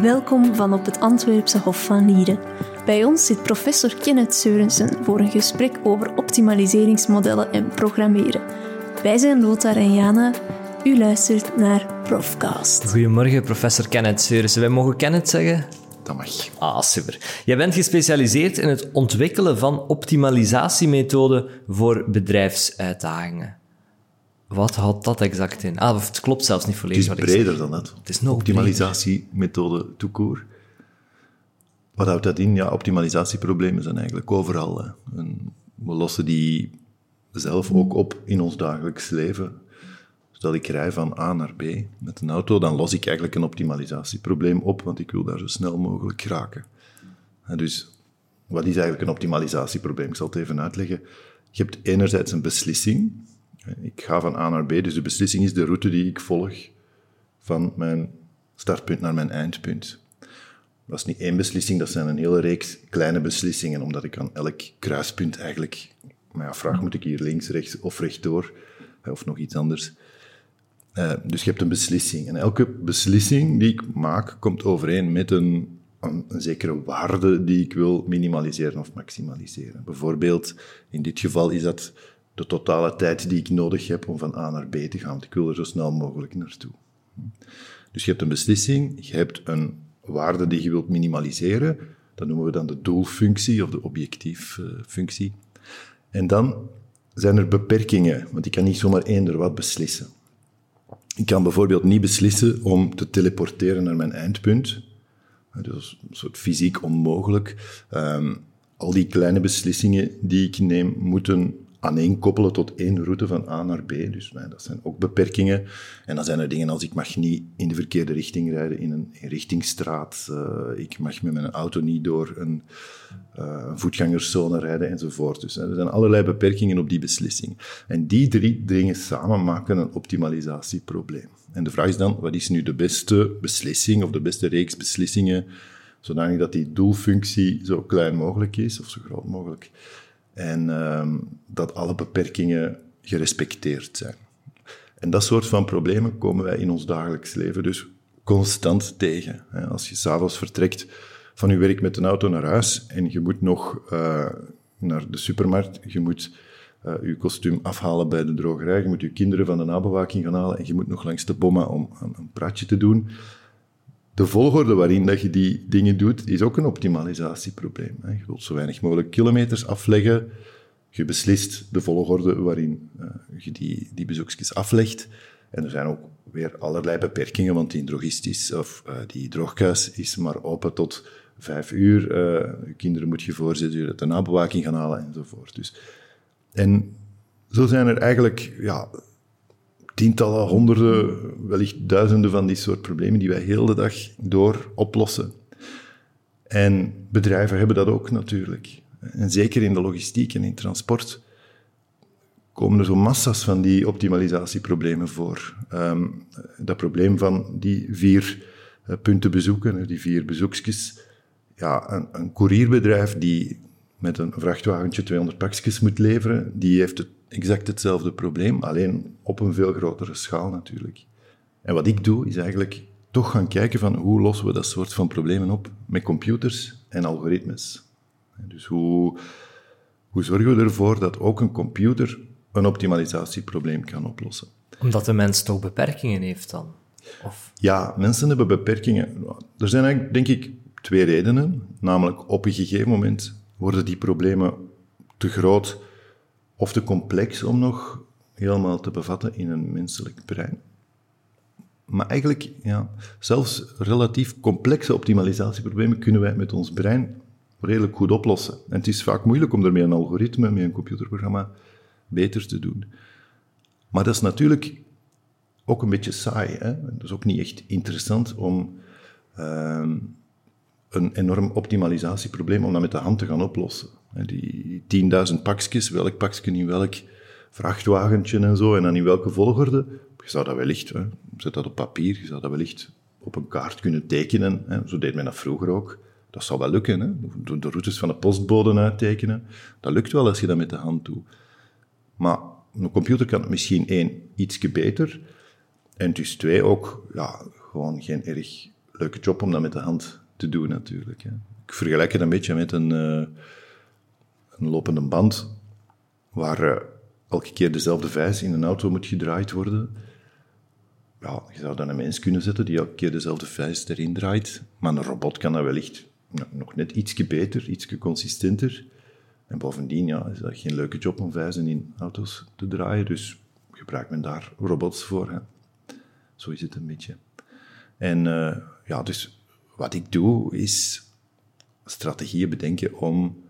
Welkom van op het Antwerpse Hof van Lieren. Bij ons zit professor Kenneth Seurensen voor een gesprek over optimaliseringsmodellen en programmeren. Wij zijn Lothar en Jana. U luistert naar Profcast. Goedemorgen, professor Kenneth Seurensen. Wij mogen Kenneth zeggen? Dat mag. Ah, super. Jij bent gespecialiseerd in het ontwikkelen van optimalisatiemethoden voor bedrijfsuitdagingen. Wat houdt dat exact in? Ah, of het klopt zelfs niet volledig. Het is breder dan dat. Het is nog Optimalisatiemethode toekoor. Wat houdt dat in? Ja, optimalisatieproblemen zijn eigenlijk overal. Hè. En we lossen die zelf ook op in ons dagelijks leven. Stel ik rij van A naar B met een auto, dan los ik eigenlijk een optimalisatieprobleem op, want ik wil daar zo snel mogelijk geraken. En dus, wat is eigenlijk een optimalisatieprobleem? Ik zal het even uitleggen. Je hebt enerzijds een beslissing. Ik ga van A naar B, dus de beslissing is de route die ik volg van mijn startpunt naar mijn eindpunt. Dat is niet één beslissing, dat zijn een hele reeks kleine beslissingen, omdat ik aan elk kruispunt eigenlijk ja, vraag, moet ik hier links, rechts of rechtdoor, of nog iets anders. Uh, dus je hebt een beslissing. En elke beslissing die ik maak, komt overeen met een, een, zekere waarde die ik wil minimaliseren of maximaliseren. Bijvoorbeeld, in dit geval is dat de totale tijd die ik nodig heb om van A naar B te gaan. Want ik wil er zo snel mogelijk naartoe. Dus je hebt een beslissing, je hebt een waarde die je wilt minimaliseren. Dat noemen we dan de doelfunctie of de objectieffunctie. En dan zijn er beperkingen, want ik kan niet zomaar eender wat beslissen. Ik kan bijvoorbeeld niet beslissen om te teleporteren naar mijn eindpunt. Dat is een soort fysiek onmogelijk. Um, al die kleine beslissingen die ik neem, moeten aaneenkoppelen tot één route van A naar B. Dus dat zijn ook beperkingen. En dan zijn er dingen als ik mag niet in de verkeerde richting rijden in een richtingstraat. Uh, ik mag met mijn auto niet door een, uh, voetgangerszone rijden enzovoort. Dus er zijn allerlei beperkingen op die beslissing. En die drie dingen samen maken een optimalisatieprobleem. En de vraag is dan, wat is nu de beste beslissing of de beste reeks beslissingen, zodanig dat die doelfunctie zo klein mogelijk is of zo groot mogelijk. En um, dat alle beperkingen gerespecteerd zijn. En dat soort van problemen komen wij in ons dagelijks leven dus constant tegen. Als je s'avonds vertrekt van je werk met een auto naar huis en je moet nog uh, naar de supermarkt, je moet uh, je kostuum afhalen bij de drogerij, je moet je kinderen van de nabewaking gaan halen en je moet nog langs de bomma om een praatje te doen de volgorde waarin dat je die dingen doet, is ook een optimalisatieprobleem. Je wilt zo weinig mogelijk kilometers afleggen. Je beslist de volgorde waarin uh, je die, die bezoekjes aflegt. En er zijn ook weer allerlei beperkingen, want die drogist of uh, die droogkuis is maar open tot vijf uur. Uh, kinderen moet je voor zes de nabewaking gaan halen enzovoort. Dus, en zo zijn er eigenlijk ja, tientallen, honderden, wellicht duizenden van die soort problemen die wij heel de dag door oplossen. En bedrijven hebben dat ook natuurlijk. En zeker in de logistiek en in transport komen er zo massa's van die optimalisatieproblemen voor. Um, dat probleem van die vier uh, punten bezoeken, die vier bezoekjes. Ja, een, een die met een vrachtwagentje 200 pakjes moet leveren, die heeft het exact hetzelfde probleem, alleen op een veel grotere schaal natuurlijk. En wat ik doe, is eigenlijk toch gaan kijken van hoe lossen we dat soort van problemen op met computers en algoritmes. Dus hoe, hoe zorgen we ervoor dat ook een computer een optimalisatieprobleem kan oplossen? Omdat de mens toch beperkingen heeft dan? Of? Ja, mensen hebben beperkingen. Er zijn eigenlijk, denk ik, twee redenen. Namelijk, op een gegeven moment worden die problemen te groot of te complex om nog helemaal te bevatten in een menselijk brein. Maar eigenlijk, ja, zelfs relatief complexe optimalisatieproblemen kunnen wij met ons brein redelijk goed oplossen. En het is vaak moeilijk om ermee een algoritme, met een computerprogramma, beter te doen. Maar dat is natuurlijk ook een beetje saai. Hè? Dat is ook niet echt interessant om uh, een enorm optimalisatieprobleem, om dat met de hand te gaan oplossen. Die 10.000 pakjes, welk pakje in welk vrachtwagentje en zo, en dan in welke volgorde. Je zou dat wellicht, hè, zet dat op papier, je zou dat wellicht op een kaart kunnen tekenen. Hè. Zo deed men dat vroeger ook. Dat zou wel lukken, hè. De, routes van de postbode uittekenen. Dat lukt wel als je dat met de hand doet. Maar een computer kan het misschien één, ietsje beter. En dus twee, ook ja, gewoon geen erg leuke job om dat met de hand te doen natuurlijk. Ik vergelijk het een beetje met een, uh, een lopende band, waar uh, elke keer dezelfde vijs in een auto moet gedraaid worden. Ja, je zou dan een mens kunnen zetten die elke keer dezelfde vijs erin draait, maar een robot kan dat wellicht nog net ietsje beter, ietsje consistenter. En bovendien ja, is dat geen leuke job om vijzen in auto's te draaien, dus gebruikt men daar robots voor. Hè. Zo is het een beetje. En uh, ja, dus wat ik doe, is strategieën bedenken om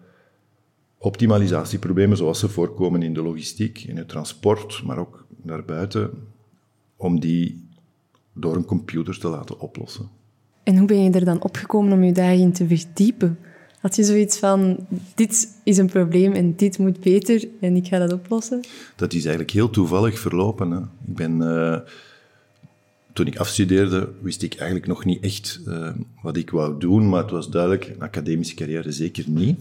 optimalisatieproblemen zoals ze voorkomen in de logistiek, in het transport, maar ook daarbuiten, om die door een computer te laten oplossen. En hoe ben je er dan opgekomen om je daarin te verdiepen? Had je zoiets van, dit is een probleem en dit moet beter en ik ga dat oplossen? Dat is eigenlijk heel toevallig verlopen. Hè. Ik ben... Uh, toen ik afstudeerde, wist ik eigenlijk nog niet echt uh, wat ik wou doen, maar het was duidelijk, een academische carrière zeker niet.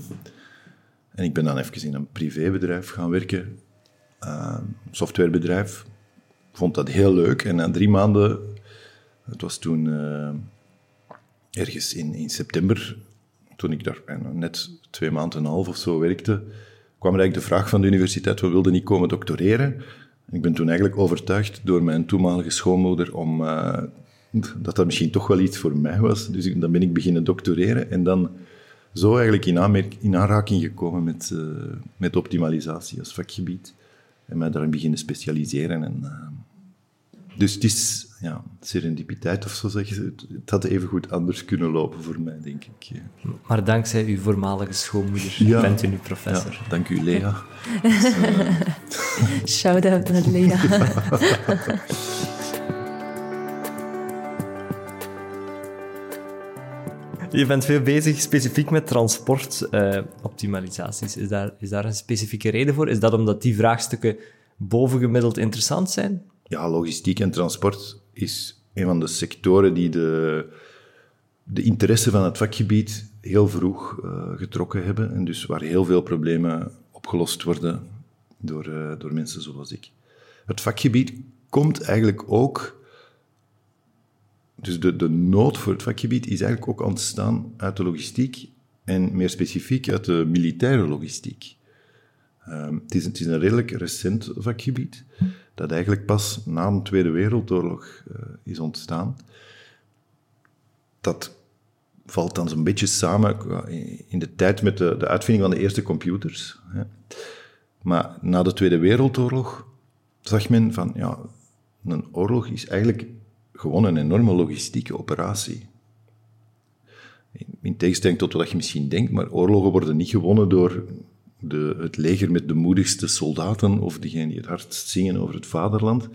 En ik ben dan even in een privébedrijf gaan werken, uh, softwarebedrijf. Vond dat heel leuk en na drie maanden, het was toen uh, ergens in, in september, toen ik daar net twee maanden en een half of zo werkte, kwam er eigenlijk de vraag van de universiteit, we wilden niet komen doctoreren. Ik ben toen eigenlijk overtuigd door mijn toenmalige schoonmoeder om, uh, dat dat misschien toch wel iets voor mij was. Dus dan ben ik beginnen doctoreren en dan zo eigenlijk in, in aanraking gekomen met, uh, met optimalisatie als vakgebied. En mij daarin beginnen specialiseren. En, uh, dus het is ja, serendipiteit of zo zeggen ze. Het had even goed anders kunnen lopen voor mij, denk ik. Maar dankzij uw voormalige schoonmoeder bent u nu professor. Ja, dank u, Lea. Shout-out naar Lea. Je bent veel bezig specifiek met transportoptimalisaties. Is, daar, is daar een specifieke reden voor? Is dat omdat die vraagstukken bovengemiddeld interessant zijn? Ja, logistiek en transport is een van de sectoren die de, de interesse van het vakgebied heel vroeg uh, getrokken hebben. En dus waar heel veel problemen opgelost worden door, uh, door mensen zoals ik. Het vakgebied komt eigenlijk ook. Dus de, de nood voor het vakgebied is eigenlijk ook ontstaan uit de logistiek en meer specifiek uit de militaire logistiek. Um, het, is, een redelijk recent vakgebied dat eigenlijk pas na de Tweede Wereldoorlog uh, is ontstaan. Dat valt dan zo'n beetje samen in de tijd met de, de uitvinding van de eerste computers. Maar na de Tweede Wereldoorlog zag men van, ja, een oorlog is eigenlijk gewoon een enorme logistieke operatie. In tegenstelling tot wat je misschien denkt, maar oorlogen worden niet gewonnen door de, het leger met de moedigste soldaten of diegenen die het hardst zingen over het vaderland.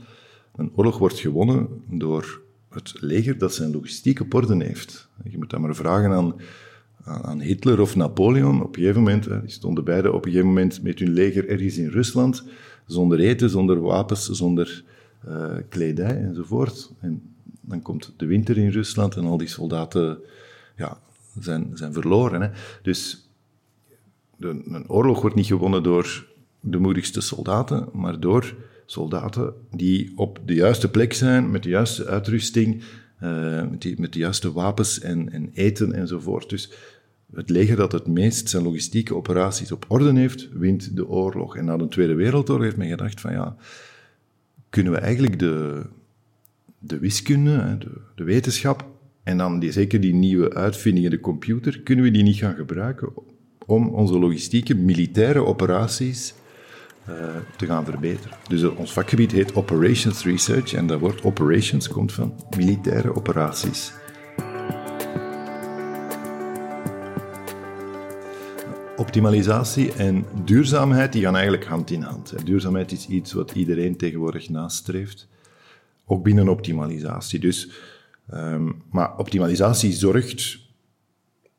Een oorlog wordt gewonnen door het leger dat zijn logistiek op orde heeft. Je moet dat maar vragen aan, aan Hitler of Napoleon. Op een moment, die stonden beide op een gegeven moment met hun leger ergens in Rusland, zonder eten, zonder wapens, zonder uh, kledij enzovoort. En dan komt de winter in Rusland en al die soldaten ja, zijn, zijn verloren. Hè. Dus een oorlog wordt niet gewonnen door de moedigste soldaten, maar door soldaten die op de juiste plek zijn, met de juiste uitrusting, uh, met, met, de juiste wapens en, en, eten enzovoort. Dus het leger dat het meest zijn logistieke operaties op orde heeft, wint de oorlog. En na de Tweede Wereldoorlog heeft men gedacht van ja, kunnen we eigenlijk de, de wiskunde, de, de wetenschap, en dan die, zeker die nieuwe uitvindingen, de computer, kunnen we die niet gaan gebruiken om onze logistieke militaire operaties uh, te gaan verbeteren. Dus uh, ons vakgebied heet Operations Research en dat woord operations komt van militaire operaties. Optimalisatie en duurzaamheid die gaan eigenlijk hand in hand. Duurzaamheid is iets wat iedereen tegenwoordig nastreeft, ook binnen optimalisatie. Dus, um, maar optimalisatie zorgt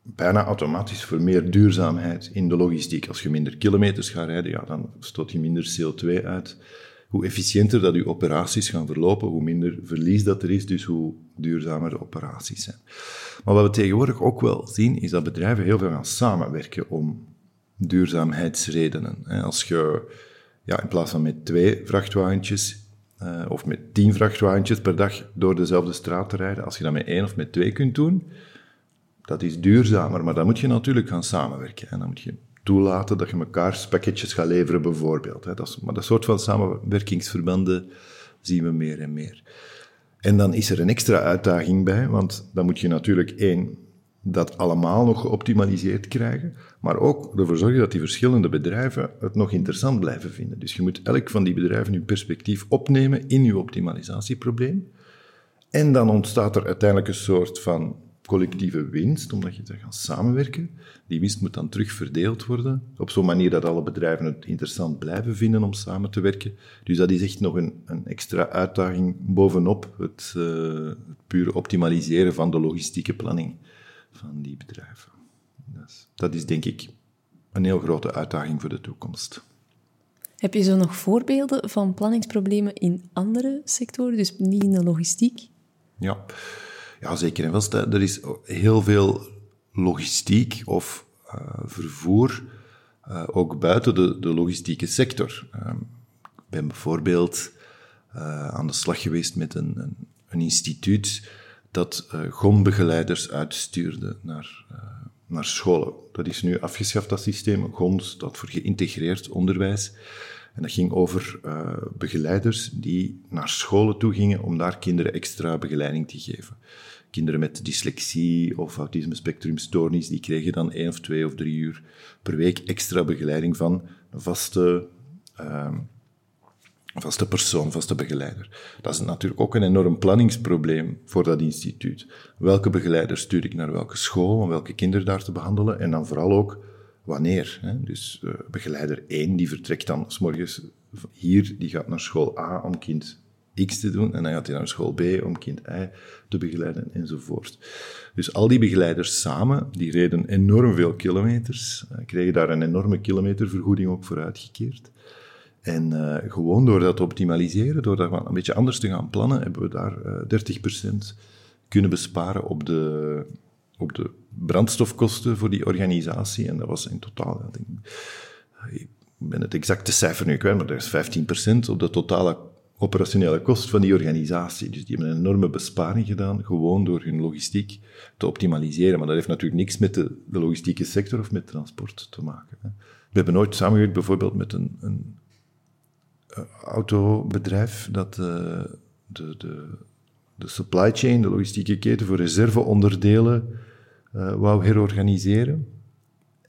bijna automatisch voor meer duurzaamheid in de logistiek. Als je minder kilometers gaat rijden, ja, dan stoot je minder CO2 uit. Hoe efficiënter dat je operaties gaan verlopen, hoe minder verlies dat er is, dus hoe duurzamer de operaties zijn. Maar wat we tegenwoordig ook wel zien, is dat bedrijven heel veel gaan samenwerken om duurzaamheidsredenen. Als je ja, in plaats van met twee vrachtwagentjes uh, of met tien vrachtwagentjes per dag door dezelfde straat te rijden, als je dat met één of met twee kunt doen, dat is duurzamer, maar dan moet je natuurlijk gaan samenwerken. En dan moet je toelaten dat je elkaar pakketjes gaat leveren, bijvoorbeeld. Dat is, maar dat soort van samenwerkingsverbanden zien we meer en meer. En dan is er een extra uitdaging bij, want dan moet je natuurlijk één, dat allemaal nog geoptimaliseerd krijgen, maar ook ervoor zorgen dat die verschillende bedrijven het nog interessant blijven vinden. Dus je moet elk van die bedrijven je perspectief opnemen in je optimalisatieprobleem. En dan ontstaat er uiteindelijk een soort van collectieve winst, omdat je te gaan samenwerken. Die winst moet dan terug verdeeld worden, op zo'n manier dat alle bedrijven het interessant blijven vinden om samen te werken. Dus dat is echt nog een, een extra uitdaging bovenop het, uh, het pure optimaliseren van de logistieke planning van die bedrijven. Dus dat is denk ik een heel grote uitdaging voor de toekomst. Heb je zo nog voorbeelden van planningsproblemen in andere sectoren, dus niet in de logistiek? Ja, ja zeker en vast. Er is heel veel logistiek of uh, vervoer, uh, ook buiten de, de logistieke sector. Uh, ik ben bijvoorbeeld aan de slag geweest met een, een, een instituut dat GOM-begeleiders uitstuurde naar naar scholen. Dat is nu afgeschaft, dat systeem. GOND staat voor geïntegreerd onderwijs. En dat ging over uh, begeleiders die naar scholen toe gingen om daar kinderen extra begeleiding te geven. Kinderen met dyslexie of autisme-spectrumstoornis, die kregen dan één of twee of drie uur per week extra begeleiding van een vaste uh, vaste persoon, vaste begeleider. Dat is natuurlijk ook een enorm planningsprobleem voor dat instituut. Welke begeleider stuur ik naar welke school, om welke kinderen daar te behandelen, en dan vooral ook wanneer. Hè? Dus uh, begeleider 1 die vertrekt dan s morgens hier, die gaat naar school A om kind X te doen, en dan gaat hij naar school B om kind Y te begeleiden, enzovoort. Dus al die begeleiders samen, die reden enorm veel kilometers, uh, kregen daar een enorme kilometervergoeding ook voor uitgekeerd. En uh, gewoon door dat te optimaliseren, door dat een beetje anders te gaan plannen, hebben we daar uh, eh, 30% kunnen besparen op de, op de brandstofkosten voor die organisatie. En dat was in totaal, ik, ben het exacte cijfer nu kwijt, maar dat is 15% op de totale operationele kost van die organisatie. Dus die hebben een enorme besparing gedaan, gewoon door hun logistiek te optimaliseren. Maar dat heeft natuurlijk niks met de, logistieke sector of met transport te maken. Hè. We hebben nooit samengewerkt bijvoorbeeld met een, een eh, autobedrijf dat de, de, de, de, supply chain, de logistieke keten voor reserveonderdelen uh, wou herorganiseren.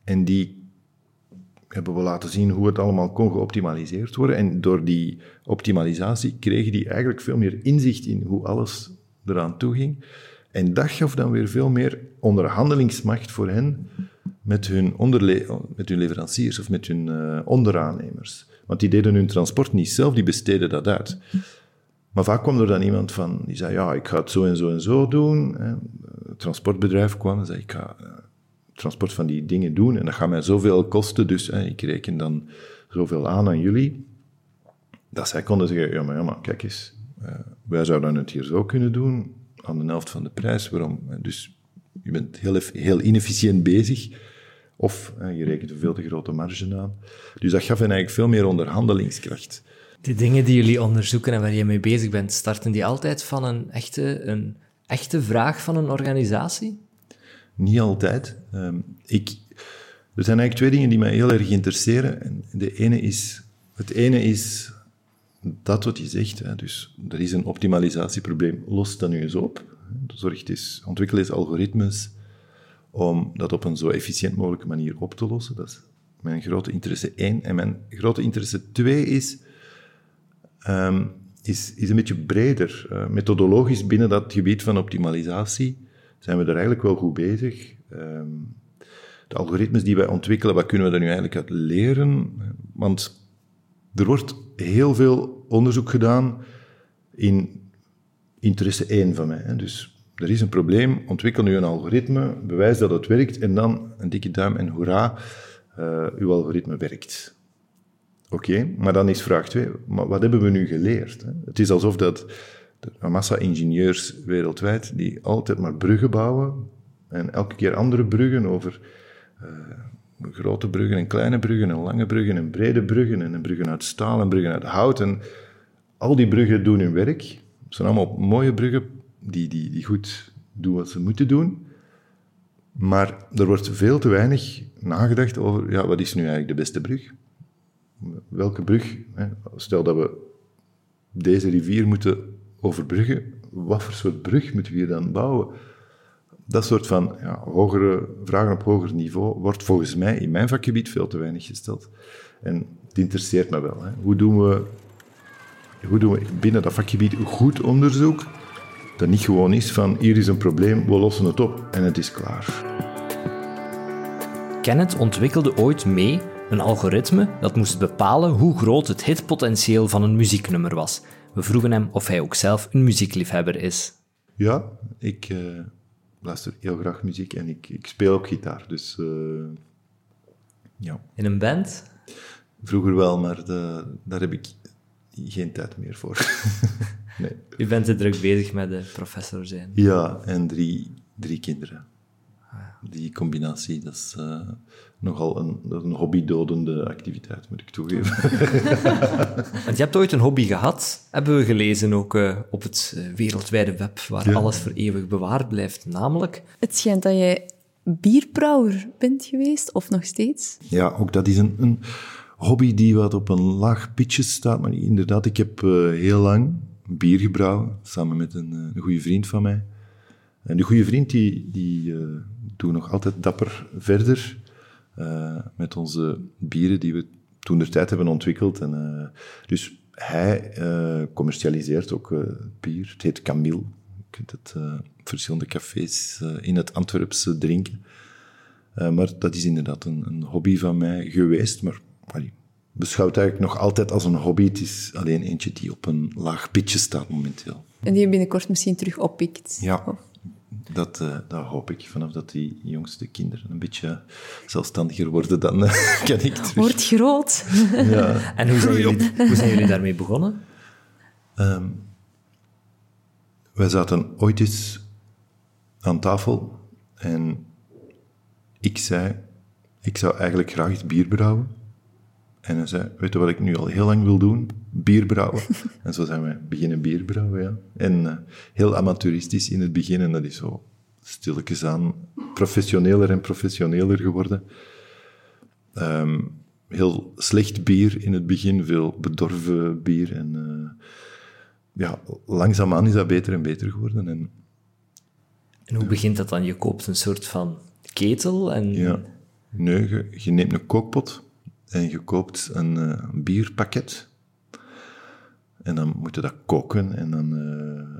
En die hebben we laten zien hoe het allemaal kon geoptimaliseerd worden. En door die optimalisatie kregen die eigenlijk veel meer inzicht in hoe alles eraan toe ging. En dat gaf dan weer veel meer onderhandelingsmacht voor hen met hun, met hun leveranciers of met hun onderaannemers. Want die deden hun transport niet zelf, die besteden dat uit. Maar vaak kwam er dan iemand van, die zei, ja, ik ga het zo en zo en zo doen. Het transportbedrijf kwam en zei, ik ga uh, transport van die dingen doen en dat gaat mij zoveel kosten, dus ik reken dan zoveel aan aan jullie. Dat zij konden zeggen, ja, maar, ja, maar kijk eens, uh, wij zouden het hier zo kunnen doen, aan de helft van de prijs. Waarom? Dus je bent heel, heel inefficiënt bezig. Of je rekent een veel te grote marge aan. Dus dat gaf hen eigenlijk veel meer onderhandelingskracht. Die dingen die jullie onderzoeken en waar je mee bezig bent, starten die altijd van een echte, een echte vraag van een organisatie? Niet altijd. Ehm, ik, er zijn eigenlijk twee dingen die mij heel erg interesseren. En de ene is, het ene is dat wat je zegt. Hè. Dus er is een optimalisatieprobleem. Los dat nu eens op. Zorg eens, ontwikkel eens algoritmes om dat op een zo efficiënt mogelijke manier op te lossen. Dat is mijn grote interesse één. En mijn grote interesse twee is, um, is, is een beetje breder. Uh, methodologisch binnen dat gebied van optimalisatie zijn we er eigenlijk wel goed bezig. Um, de algoritmes die wij ontwikkelen, wat kunnen we er nu eigenlijk uit leren? Want er wordt heel veel onderzoek gedaan in interesse één van mij. Dus er is een probleem, ontwikkel nu een algoritme, bewijs dat het werkt en dan een dikke duim en hoera, uh, uw algoritme werkt. Oké, maar dan is vraag 2, maar wat hebben we nu geleerd? Hè? Het is alsof dat massa ingenieurs wereldwijd die altijd maar bruggen bouwen en elke keer andere bruggen over uh, grote bruggen en kleine bruggen en lange bruggen en brede bruggen en bruggen uit staal en bruggen uit hout en al die bruggen doen hun werk. Het zijn allemaal mooie bruggen die, die, die goed doen wat ze moeten doen. Maar er wordt veel te weinig nagedacht over, ja, wat is nu eigenlijk de beste brug? Welke brug? Hè? Stel dat we deze rivier moeten overbruggen, wat voor soort brug moeten we hier dan bouwen? Dat soort van ja, hogere, vragen op hoger niveau wordt volgens mij in mijn vakgebied veel te weinig gesteld. En het interesseert me wel. Hè. Hoe, doen we, hoe doen we binnen dat vakgebied goed onderzoek dat niet gewoon is van hier is een probleem, we lossen het op en het is klaar. Kenneth ontwikkelde ooit mee een algoritme dat moest bepalen hoe groot het hitpotentieel van een muzieknummer was. We vroegen hem of hij ook zelf een muziekliefhebber is. Ja, ik uh, luister heel graag muziek en ik, ik speel ook gitaar. Dus, uh, ja. In een band? Vroeger wel, maar de, daar heb ik geen tijd meer voor. nee. U bent te druk bezig met de professor zijn. Ja, en drie, drie kinderen. Die combinatie, dat is uh, nogal een, een hobbydodende activiteit, moet ik toegeven. Want je hebt ooit een hobby gehad, hebben we gelezen ook uh, op het uh, wereldwijde web, waar ja. alles voor eeuwig bewaard blijft, namelijk... Het schijnt dat jij bierbrouwer bent geweest, of nog steeds? Ja, ook dat is een, een hobby die wat op een laag pitje staat, maar inderdaad, ik heb heel lang bier gebrouwen, samen met een, een goede vriend van mij. En die goede vriend die, die uh, doet nog altijd dapper verder uh, met onze bieren die we toen de tijd hebben ontwikkeld. En, dus hij commercialiseert ook bier. Het heet Camille. Je kunt het verschillende cafés in het Antwerpse drinken. maar dat is inderdaad een, een, hobby van mij geweest. Maar allee, beschouwt eigenlijk nog altijd als een hobby. Het is alleen eentje die op een laag pitje staat momenteel. En die je binnenkort misschien terug oppikt. Ja. Of? Dat, uh, dat hoop ik, vanaf dat die jongste kinderen een beetje zelfstandiger worden, dan uh, kan ik terug. Wordt groot. ja. En hoe zijn, jullie, hoe zijn jullie daarmee begonnen? Um, wij zaten ooit eens aan tafel en ik zei, ik zou eigenlijk graag iets bier brouwen. En hij zei, weet je wat ik nu al heel lang wil doen? Bier brouwen. en zo zijn we beginnen bier brouwen, ja. En uh, heel amateuristisch in het begin, en dat is zo stilletjes aan professioneler en professioneler geworden. Um, heel slecht bier in het begin, veel bedorven bier. En uh, ja, langzaamaan is dat beter en beter geworden. En, en hoe begint dat dan? Je koopt een soort van ketel en... Ja, nee, je, je neemt een kookpot en je koopt een uh, bierpakket. En dan moet je dat koken en dan uh,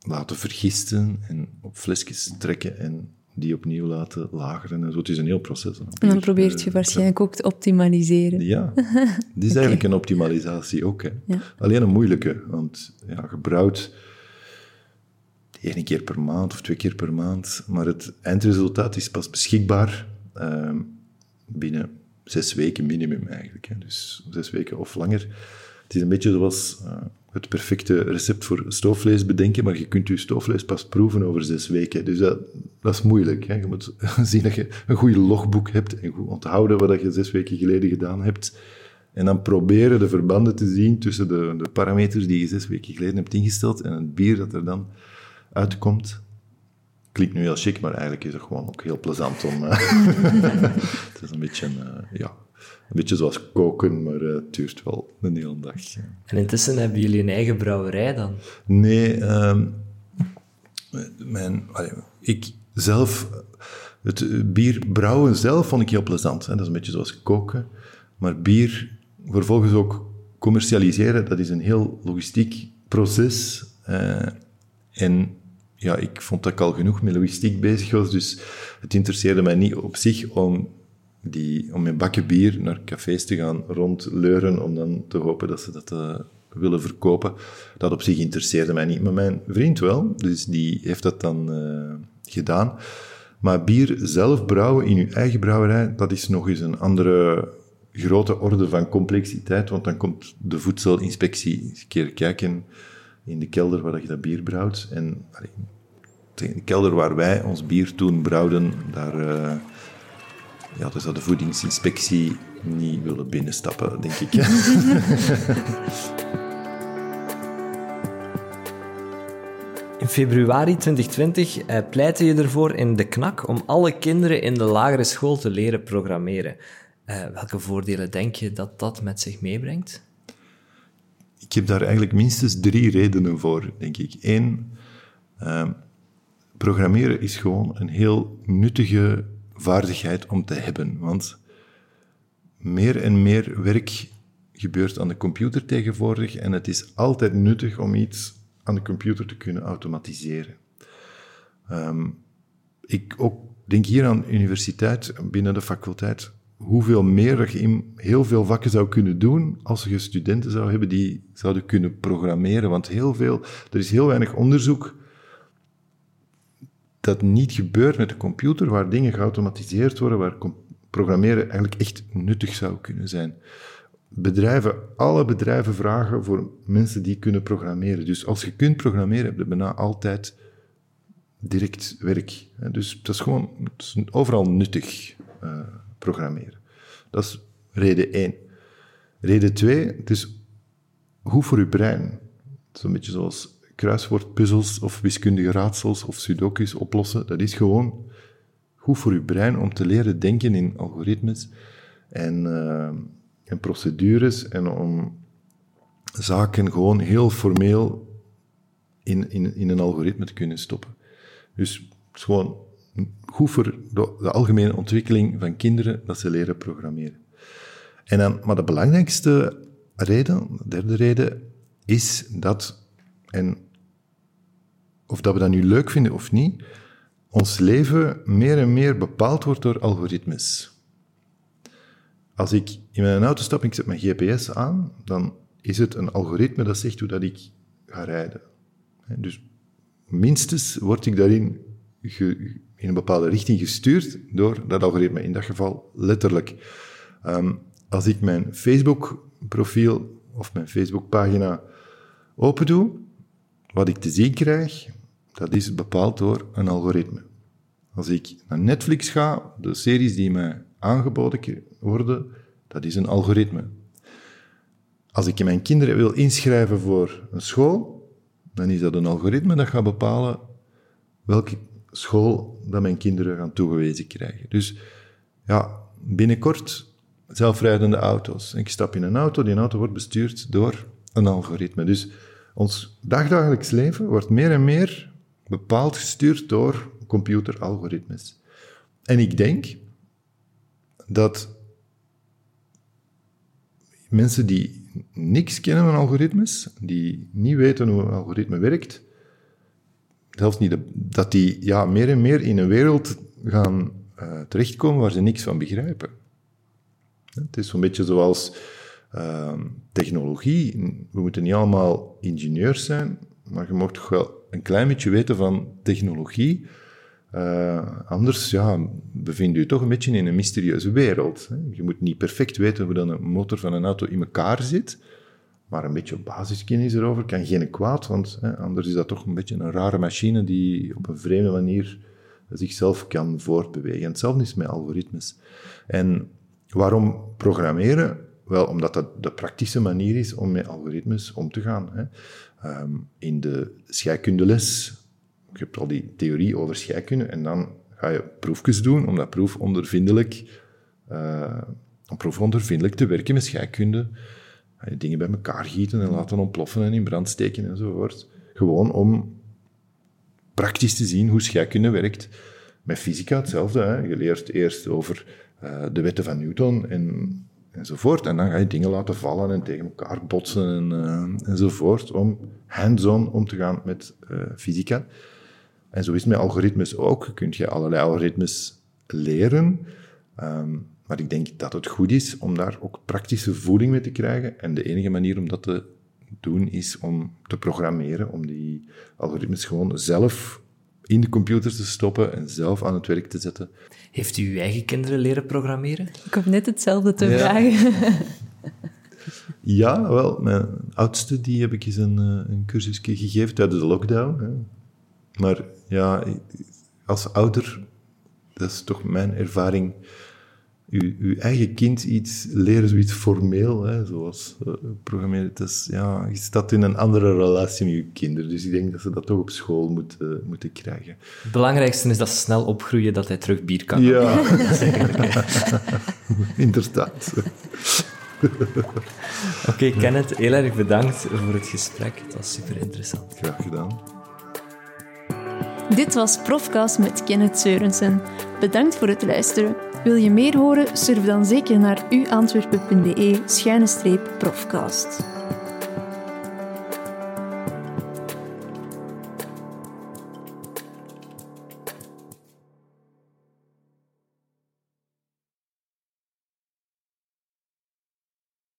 laten vergisten en op flesjes trekken en die opnieuw laten lageren. En zo. Het is een heel proces. En dan probeert je uh, waarschijnlijk ook te optimaliseren. Ja, dit is eigenlijk een optimalisatie ook. Hè. Ja. Alleen een moeilijke, want ja, gebrouwd één keer per maand of twee keer per maand, maar het eindresultaat is pas beschikbaar uh, binnen zes weken minimum eigenlijk. Hè. Dus zes weken of langer. Het is een beetje zoals uh, het perfecte recept voor stoofvlees bedenken, maar je kunt je stoofvlees pas proeven over zes weken. Dus dat, dat is moeilijk. Hè. Je moet zien dat je een goed logboek hebt en goed onthouden wat je zes weken geleden gedaan hebt. En dan proberen de verbanden te zien tussen de, de parameters die je zes weken geleden hebt ingesteld en het bier dat er dan uitkomt klinkt nu heel chic, maar eigenlijk is het gewoon ook heel plezant om... Uh, het is een beetje, uh, ja, een beetje zoals koken, maar uh, het duurt wel een hele dag. En intussen hebben jullie een eigen brouwerij dan? Nee, um, mijn, allee, ik zelf... Het bier brouwen zelf vond ik heel plezant. Hè. Dat is een beetje zoals koken. Maar bier vervolgens ook commercialiseren, dat is een heel logistiek proces. en ja, ik vond dat ik al genoeg met logistiek bezig was, dus het interesseerde mij niet op zich om, die, om mijn bakken bier naar cafés te gaan rondleuren, om dan te hopen dat ze dat uh, willen verkopen. Dat op zich interesseerde mij niet, maar mijn vriend wel, dus die heeft dat dan uh, gedaan. Maar bier zelf brouwen in uw eigen brouwerij, dat is nog eens een andere grote orde van complexiteit, want dan komt de voedselinspectie eens een keer kijken in de kelder waar je dat bier brouwt. En in de kelder waar wij ons bier toen brouwden, daar eh, ja, dus had de voedingsinspectie niet willen binnenstappen, denk ik. In februari 2020 eh, pleitte je ervoor in De Knak om alle kinderen in de lagere school te leren programmeren. Eh, welke voordelen denk je dat dat met zich meebrengt? Ik heb daar eigenlijk minstens drie redenen voor, denk ik. Eén, uh, programmeren is gewoon een heel nuttige vaardigheid om te hebben. Want meer en meer werk gebeurt aan de computer tegenwoordig en het is altijd nuttig om iets aan de computer te kunnen automatiseren. Um, ik ook denk hier aan universiteit, binnen de faculteit, hoeveel meer je in heel veel vakken zou kunnen doen als je studenten zou hebben die zouden kunnen programmeren. Want heel veel, er is heel weinig onderzoek dat niet gebeurt met de computer, waar dingen geautomatiseerd worden, waar programmeren eigenlijk echt nuttig zou kunnen zijn. Bedrijven, alle bedrijven vragen voor mensen die kunnen programmeren. Dus als je kunt programmeren, heb je bijna altijd direct werk. Dus dat is gewoon overal nuttig, uh, programmeren. Dat is reden één. Reden twee, het is goed voor je brein. Zo'n beetje zoals kruiswoordpuzzels of wiskundige raadsels of sudokus oplossen. Dat is gewoon goed voor je brein om te leren denken in algoritmes en, en procedures en om zaken gewoon heel formeel in, in, in een algoritme te kunnen stoppen. Dus gewoon goed voor de, algemene ontwikkeling van kinderen dat ze leren programmeren. En dan, maar de belangrijkste reden, de derde reden, is dat, en of dat we dat nu leuk vinden of niet, ons leven meer en meer bepaald wordt door algoritmes. Als ik in mijn auto stap en ik zet mijn GPS aan, dan is het een algoritme dat zegt hoe dat ik ga rijden. Dus minstens word ik daarin in een bepaalde richting gestuurd door dat algoritme, in dat geval letterlijk. Um, als ik mijn Facebook-profiel of mijn Facebook-pagina open doe, wat ik te zien krijg, dat is bepaald door een algoritme. Als ik naar Netflix ga, de series die mij aangeboden worden, dat is een algoritme. Als ik mijn kinderen wil inschrijven voor een school, dan is dat een algoritme dat gaat bepalen welke school dat mijn kinderen gaan toegewezen krijgen. Dus ja, binnenkort zelfrijdende auto's. Ik stap in een auto, die auto wordt bestuurd door een algoritme. Dus ons dagdagelijks leven wordt meer en meer bepaald gestuurd door computeralgoritmes. En ik denk dat mensen die niks kennen van algoritmes, die niet weten hoe een algoritme werkt, zelfs niet, dat die ja, meer en meer in een wereld gaan uh, terechtkomen waar ze niks van begrijpen. Het is zo'n beetje zoals uh, technologie. We moeten niet allemaal ingenieurs zijn, maar je mag toch wel een klein beetje weten van technologie. Uh, anders ja, bevind je toch een beetje in een mysterieuze wereld. Hè. Je moet niet perfect weten hoe dan een motor van een auto in elkaar zit, maar een beetje basiskennis erover kan geen kwaad, want hè, anders is dat toch een beetje een rare machine die op een vreemde manier zichzelf kan voortbewegen. En hetzelfde is met algoritmes. En waarom programmeren? Wel, omdat dat de praktische manier is om met algoritmes om te gaan. Hè. Um, in de scheikundeles, je hebt al die theorie over scheikunde, en dan ga je proefjes doen om dat proef uh, om proefondervindelijk te werken met scheikunde. Je dingen bij elkaar gieten en laten ontploffen en in brand steken enzovoort. Gewoon om praktisch te zien hoe scheikunde werkt. Met fysica hetzelfde. Hè. Je leert eerst over uh, de wetten van Newton en enzovoort. En dan ga je dingen laten vallen en tegen elkaar botsen en, uh, enzovoort, om hands-on om te gaan met uh, fysica. En zo is met algoritmes ook. Je kunt je allerlei algoritmes leren, um, maar ik denk dat het goed is om daar ook praktische voeding mee te krijgen. En de enige manier om dat te doen is om te programmeren, om die algoritmes gewoon zelf in de computer te stoppen en zelf aan het werk te zetten. Heeft u uw eigen kinderen leren programmeren? Ik heb net hetzelfde te vragen. ja, wel. Mijn oudste die heb ik eens een, eh, een cursusje gegeven tijdens de lockdown. Hè. Maar ja, als ouder, dat is toch mijn ervaring, uw, uw eigen kind iets leren, zoiets formeel, hè, zoals uh, programmeren. Het is, ja, je staat in een andere relatie met je kinderen. Dus ik denk dat ze dat toch op school moeten, moeten krijgen. Het belangrijkste is dat ze snel opgroeien, dat hij terug bier kan. Ja, inderdaad. Oké, okay, Kenneth, heel erg bedankt voor het gesprek. Het was super interessant. Graag gedaan. Dit was Profcast met Kenneth Seurensen. Bedankt voor het luisteren. Wil je meer horen? Surf dan zeker naar uantwerpen.be-profcast.